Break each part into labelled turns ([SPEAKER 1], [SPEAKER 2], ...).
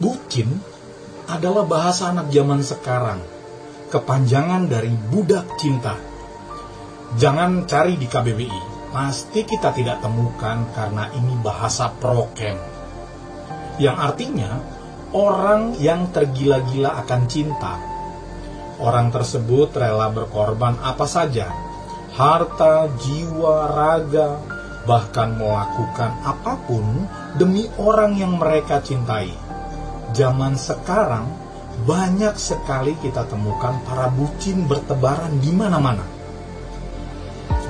[SPEAKER 1] Bucin adalah bahasa anak zaman sekarang, kepanjangan dari budak cinta. Jangan cari di KBBI, pasti kita tidak temukan karena ini bahasa prokem. Yang artinya, orang yang tergila-gila akan cinta. Orang tersebut rela berkorban apa saja, harta, jiwa, raga, bahkan melakukan apa pun demi orang yang mereka cintai. Zaman sekarang banyak sekali kita temukan para bucin bertebaran di mana-mana.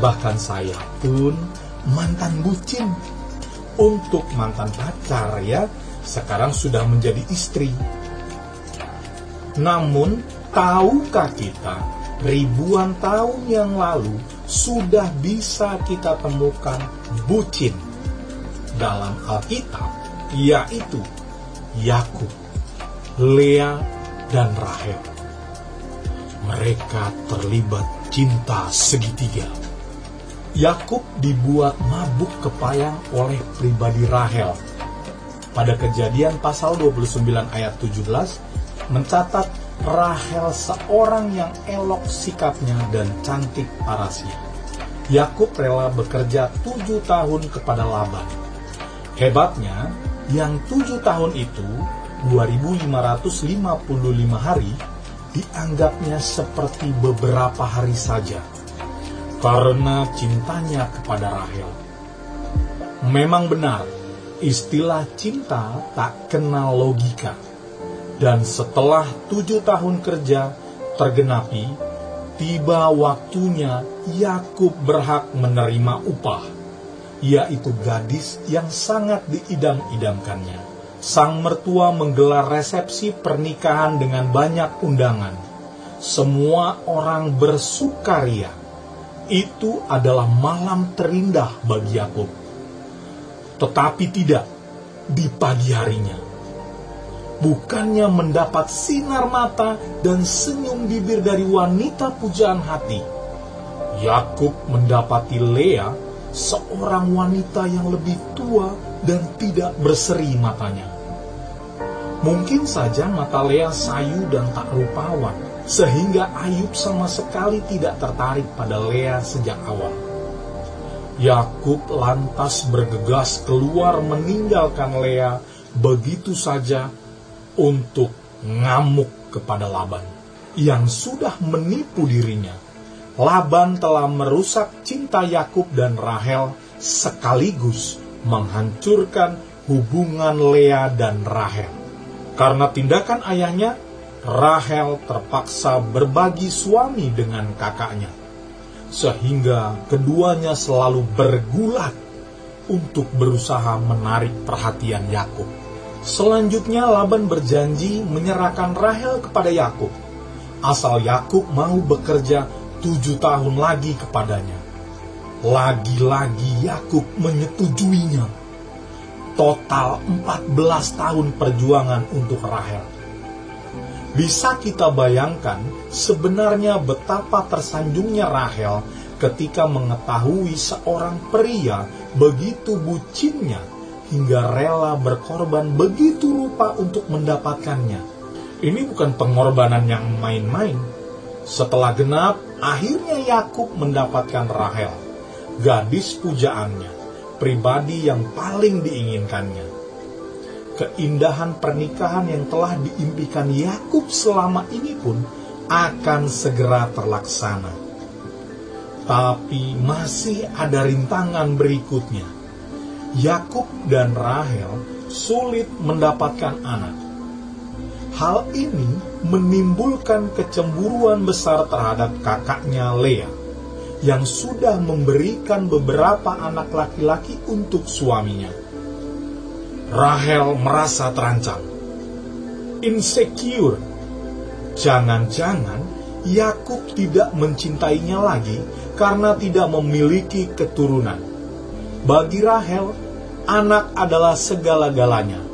[SPEAKER 1] Bahkan saya pun mantan bucin. Untuk mantan pacar ya, sekarang sudah menjadi istri. Namun, tahukah kita ribuan tahun yang lalu sudah bisa kita temukan bucin dalam Alkitab, yaitu Yakub, Lea, dan Rahel. Mereka terlibat cinta segitiga. Yakub dibuat mabuk kepayang oleh pribadi Rahel. Pada kejadian pasal 29 ayat 17 mencatat Rahel seorang yang elok sikapnya dan cantik parasnya. Yakub rela bekerja tujuh tahun kepada Laban. Hebatnya, yang tujuh tahun itu 2555 hari dianggapnya seperti beberapa hari saja karena cintanya kepada Rahel. Memang benar, istilah cinta tak kenal logika. Dan setelah tujuh tahun kerja tergenapi, tiba waktunya Yakub berhak menerima upah, yaitu gadis yang sangat diidam-idamkannya. Sang mertua menggelar resepsi pernikahan dengan banyak undangan. Semua orang bersukaria itu adalah malam terindah bagi Yakub. Tetapi tidak di pagi harinya. Bukannya mendapat sinar mata dan senyum bibir dari wanita pujaan hati. Yakub mendapati Lea, seorang wanita yang lebih tua dan tidak berseri matanya. Mungkin saja mata Lea sayu dan tak rupawan, sehingga Ayub sama sekali tidak tertarik pada Lea sejak awal. Yakub lantas bergegas keluar meninggalkan Lea begitu saja untuk ngamuk kepada Laban yang sudah menipu dirinya. Laban telah merusak cinta Yakub dan Rahel sekaligus menghancurkan hubungan Lea dan Rahel. Karena tindakan ayahnya, Rahel terpaksa berbagi suami dengan kakaknya, sehingga keduanya selalu bergulat untuk berusaha menarik perhatian Yakub. Selanjutnya Laban berjanji menyerahkan Rahel kepada Yakub, asal Yakub mau bekerja tujuh tahun lagi kepadanya. Lagi-lagi Yakub menyetujuinya. Total 14 tahun perjuangan untuk Rahel. Bisa kita bayangkan sebenarnya betapa tersanjungnya Rahel ketika mengetahui seorang pria begitu bucinnya hingga rela berkorban begitu rupa untuk mendapatkannya. Ini bukan pengorbanan yang main-main. Setelah genap, akhirnya Yakub mendapatkan Rahel, gadis pujaannya, pribadi yang paling diinginkannya. Keindahan pernikahan yang telah diimpikan Yakub selama ini pun akan segera terlaksana. Tapi masih ada rintangan berikutnya. Yakub dan Rahel sulit mendapatkan anak. Hal ini menimbulkan kecemburuan besar terhadap kakaknya Lea yang sudah memberikan beberapa anak laki-laki untuk suaminya. Rahel merasa terancam, insecure. Jangan-jangan Yakub tidak mencintainya lagi karena tidak memiliki keturunan. Bagi Rahel, anak adalah segala-galanya.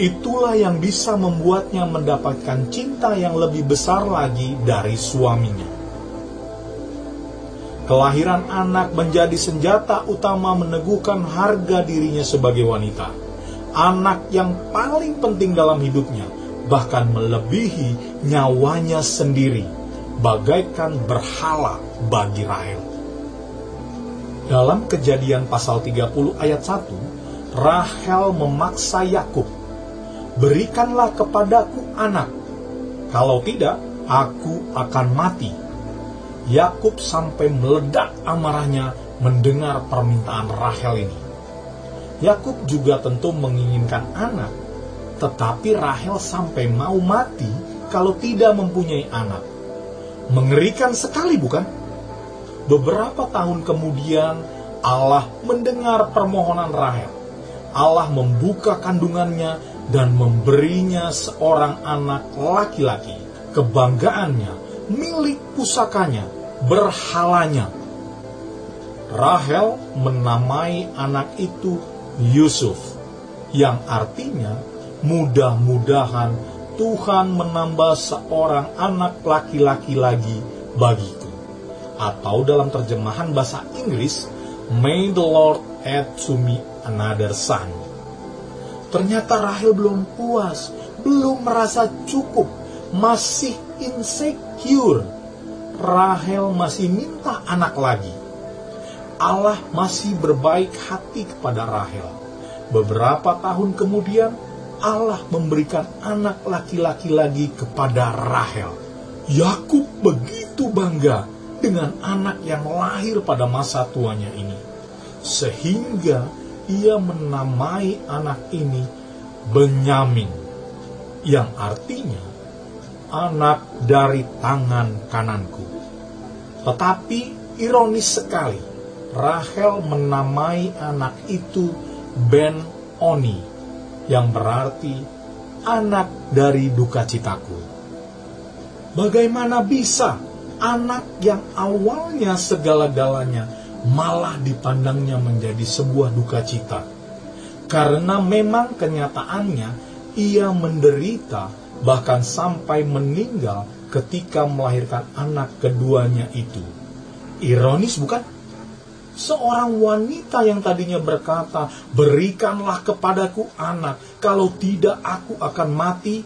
[SPEAKER 1] Itulah yang bisa membuatnya mendapatkan cinta yang lebih besar lagi dari suaminya. Kelahiran anak menjadi senjata utama meneguhkan harga dirinya sebagai wanita. anak yang paling penting dalam hidupnya, bahkan melebihi nyawanya sendiri, bagaikan berhala bagi Rahel. Dalam kejadian pasal 30 ayat 1, Rahel memaksa Yakub, "Berikanlah kepadaku anak, kalau tidak aku akan mati." Yakub sampai meledak amarahnya mendengar permintaan Rahel ini. Yakub juga tentu menginginkan anak, tetapi Rahel sampai mau mati kalau tidak mempunyai anak. Mengerikan sekali, bukan? Beberapa tahun kemudian, Allah mendengar permohonan Rahel. Allah membuka kandungannya dan memberinya seorang anak laki-laki. Kebanggaannya, milik pusakanya, berhalanya. Rahel menamai anak itu Yusuf, yang artinya mudah-mudahan Tuhan menambah seorang anak laki-laki lagi bagiku. Atau dalam terjemahan bahasa Inggris, May the Lord add to me another son. Ternyata Rahel belum puas, belum merasa cukup, masih insecure Rahel masih minta anak lagi. Allah masih berbaik hati kepada Rahel. Beberapa tahun kemudian, Allah memberikan anak laki-laki lagi kepada Rahel. Yakub begitu bangga dengan anak yang lahir pada masa tuanya ini, sehingga ia menamai anak ini Benyamin, yang artinya anak dari tangan kananku. Tetapi ironis sekali, Rahel menamai anak itu Ben Oni, yang berarti anak dari duka citaku. Bagaimana bisa anak yang awalnya segala-galanya malah dipandangnya menjadi sebuah duka cita? Karena memang kenyataannya ia menderita bahkan sampai meninggal ketika melahirkan anak keduanya itu. Ironis bukan? Seorang wanita yang tadinya berkata, "Berikanlah kepadaku anak, kalau tidak aku akan mati."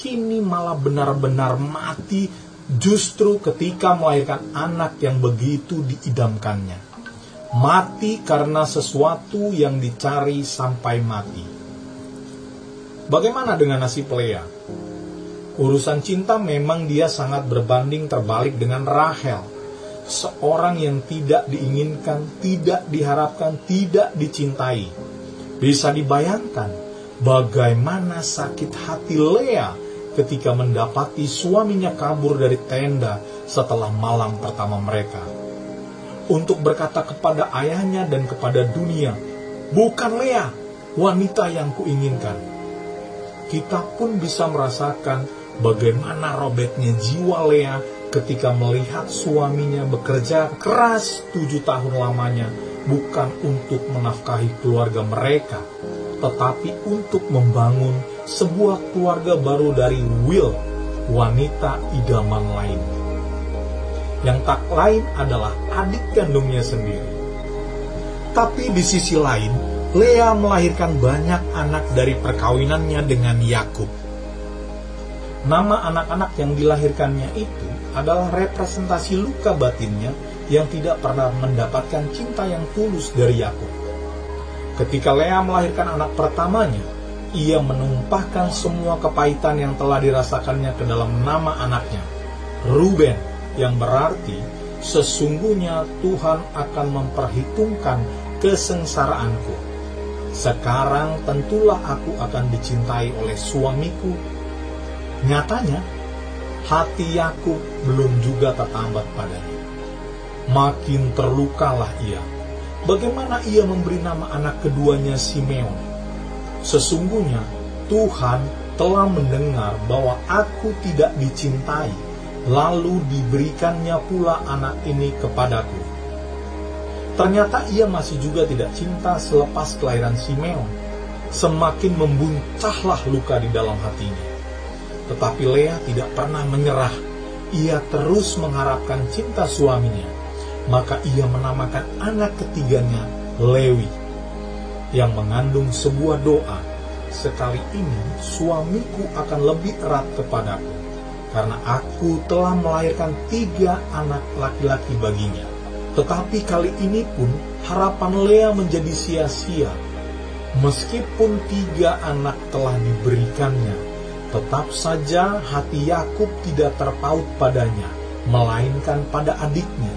[SPEAKER 1] Kini malah benar-benar mati justru ketika melahirkan anak yang begitu diidamkannya. Mati karena sesuatu yang dicari sampai mati. Bagaimana dengan nasib Lea? Urusan cinta memang dia sangat berbanding terbalik dengan Rahel. Seorang yang tidak diinginkan, tidak diharapkan, tidak dicintai. Bisa dibayangkan bagaimana sakit hati Lea ketika mendapati suaminya kabur dari tenda setelah malam pertama mereka. Untuk berkata kepada ayahnya dan kepada dunia, bukan Lea, wanita yang kuinginkan. Kita pun bisa merasakan bagaimana robeknya jiwa Lea ketika melihat suaminya bekerja keras tujuh tahun lamanya bukan untuk menafkahi keluarga mereka, tetapi untuk membangun sebuah keluarga baru dari Will, wanita idaman lain. Yang tak lain adalah adik kandungnya sendiri. Tapi di sisi lain, Lea melahirkan banyak anak dari perkawinannya dengan Yakub Nama anak-anak yang dilahirkannya itu adalah representasi luka batinnya yang tidak pernah mendapatkan cinta yang tulus dari Yakub. Ketika Lea melahirkan anak pertamanya, ia menumpahkan semua kepahitan yang telah dirasakannya ke dalam nama anaknya, Ruben, yang berarti sesungguhnya Tuhan akan memperhitungkan kesengsaraanku. Sekarang tentulah aku akan dicintai oleh suamiku Nyatanya, hati Yakub belum juga tertambat padanya. Makin terlukalah ia. Bagaimana ia memberi nama anak keduanya Simeon? Sesungguhnya Tuhan telah mendengar bahwa aku tidak dicintai, lalu diberikannya pula anak ini kepadaku. Ternyata ia masih juga tidak cinta selepas kelahiran Simeon. Semakin membuncahlah luka di dalam hatinya. Tetapi Lea tidak pernah menyerah. Ia terus mengharapkan cinta suaminya. Maka ia menamakan anak ketiganya Lewi, yang mengandung sebuah doa sekali ini suamiku akan lebih erat kepadaku, karena aku telah melahirkan tiga anak laki-laki baginya. Tetapi kali ini pun harapan Lea menjadi sia-sia. Meskipun tiga anak telah diberikannya, tetap saja hati Yakub tidak terpaut padanya, melainkan pada adiknya.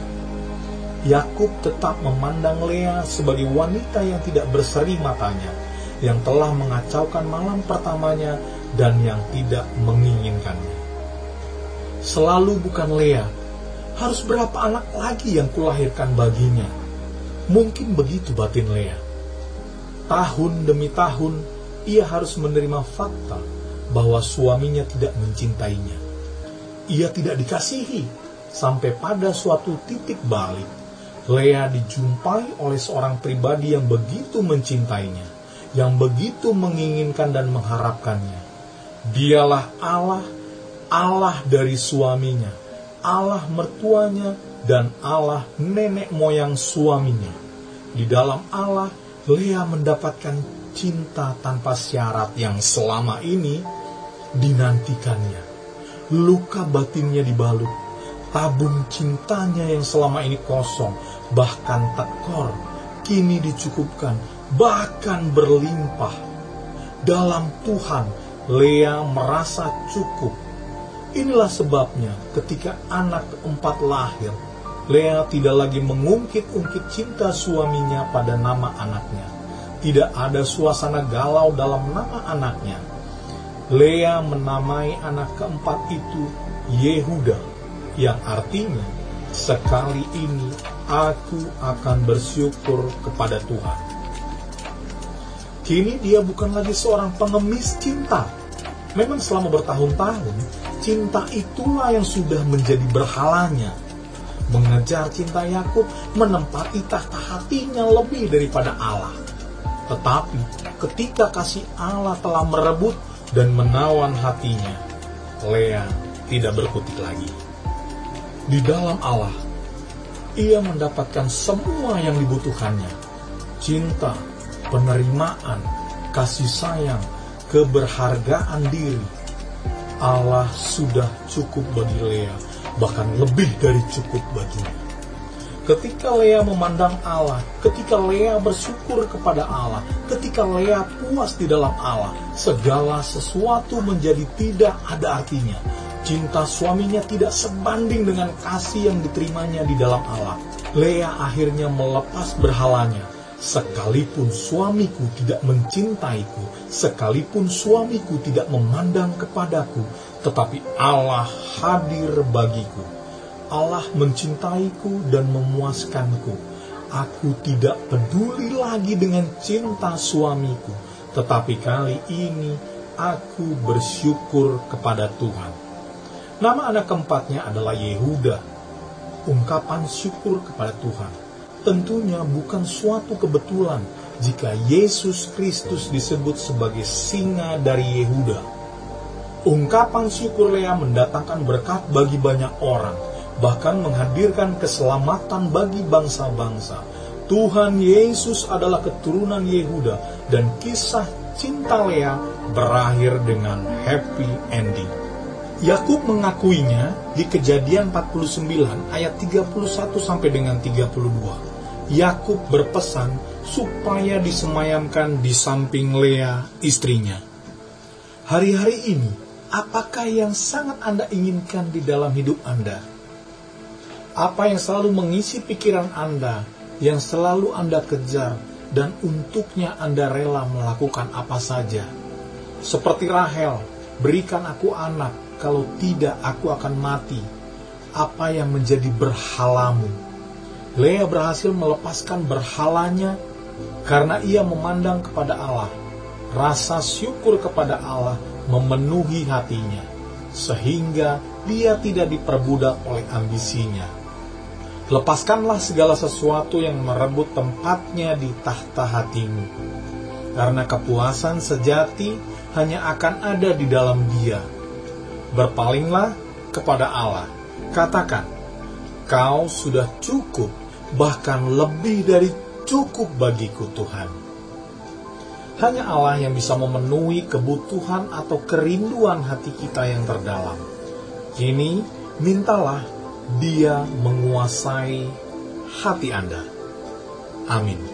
[SPEAKER 1] Yakub tetap memandang Lea sebagai wanita yang tidak berseri matanya, yang telah mengacaukan malam pertamanya dan yang tidak menginginkannya. Selalu bukan Lea, harus berapa anak lagi yang kulahirkan baginya? Mungkin begitu batin Lea. Tahun demi tahun, ia harus menerima fakta bahwa suaminya tidak mencintainya. Ia tidak dikasihi, sampai pada suatu titik balik, Lea dijumpai oleh seorang pribadi yang begitu mencintainya, yang begitu menginginkan dan mengharapkannya. Dialah Allah, Allah dari suaminya, Allah mertuanya, dan Allah nenek moyang suaminya. Di dalam Allah, Lea mendapatkan cinta tanpa syarat yang selama ini dinantikannya. Luka batinnya dibalut, tabung cintanya yang selama ini kosong, bahkan tekor, kini dicukupkan, bahkan berlimpah. Dalam Tuhan, Lea merasa cukup. Inilah sebabnya ketika anak keempat lahir, Lea tidak lagi mengungkit-ungkit cinta suaminya pada nama anaknya. Tidak ada suasana galau dalam nama anaknya. Lea menamai anak keempat itu Yehuda, yang artinya sekali ini aku akan bersyukur kepada Tuhan. Kini dia bukan lagi seorang pengemis cinta. Memang selama bertahun-tahun, cinta itulah yang sudah menjadi berhalanya mengejar cinta Yakub, menempati tahta hatinya lebih daripada Allah. Tetapi ketika kasih Allah telah merebut dan menawan hatinya, Lea tidak berkutik lagi. Di dalam Allah, ia mendapatkan semua yang dibutuhkannya. Cinta, penerimaan, kasih sayang, keberhargaan diri. Allah sudah cukup bagi Lea bahkan lebih dari cukup baginya. Ketika Lea memandang Allah, ketika Lea bersyukur kepada Allah, ketika Lea puas di dalam Allah, segala sesuatu menjadi tidak ada artinya. Cinta suaminya tidak sebanding dengan kasih yang diterimanya di dalam Allah. Lea akhirnya melepas berhalanya, Sekalipun suamiku tidak mencintaiku, sekalipun suamiku tidak memandang kepadaku, tetapi Allah hadir bagiku. Allah mencintaiku dan memuaskanku. Aku tidak peduli lagi dengan cinta suamiku, tetapi kali ini aku bersyukur kepada Tuhan. Nama anak keempatnya adalah Yehuda, ungkapan syukur kepada Tuhan tentunya bukan suatu kebetulan jika Yesus Kristus disebut sebagai singa dari Yehuda. Ungkapan syukur Lea mendatangkan berkat bagi banyak orang, bahkan menghadirkan keselamatan bagi bangsa-bangsa. Tuhan Yesus adalah keturunan Yehuda dan kisah cinta Lea berakhir dengan happy ending. Yakub mengakuinya di Kejadian 49 ayat 31 sampai dengan 32. Yakub berpesan supaya disemayamkan di samping Lea istrinya. Hari-hari ini, apakah yang sangat Anda inginkan di dalam hidup Anda? Apa yang selalu mengisi pikiran Anda, yang selalu Anda kejar, dan untuknya Anda rela melakukan apa saja? Seperti Rahel, berikan aku anak, kalau tidak aku akan mati. Apa yang menjadi berhalamu? Lea berhasil melepaskan berhalanya karena ia memandang kepada Allah. Rasa syukur kepada Allah memenuhi hatinya, sehingga dia tidak diperbudak oleh ambisinya. Lepaskanlah segala sesuatu yang merebut tempatnya di tahta hatimu, karena kepuasan sejati hanya akan ada di dalam Dia. Berpalinglah kepada Allah, katakan, "Kau sudah cukup bahkan lebih dari cukup bagiku Tuhan. Hanya Allah yang bisa memenuhi kebutuhan atau kerinduan hati kita yang terdalam. Kini, mintalah Dia menguasai hati Anda. Amin.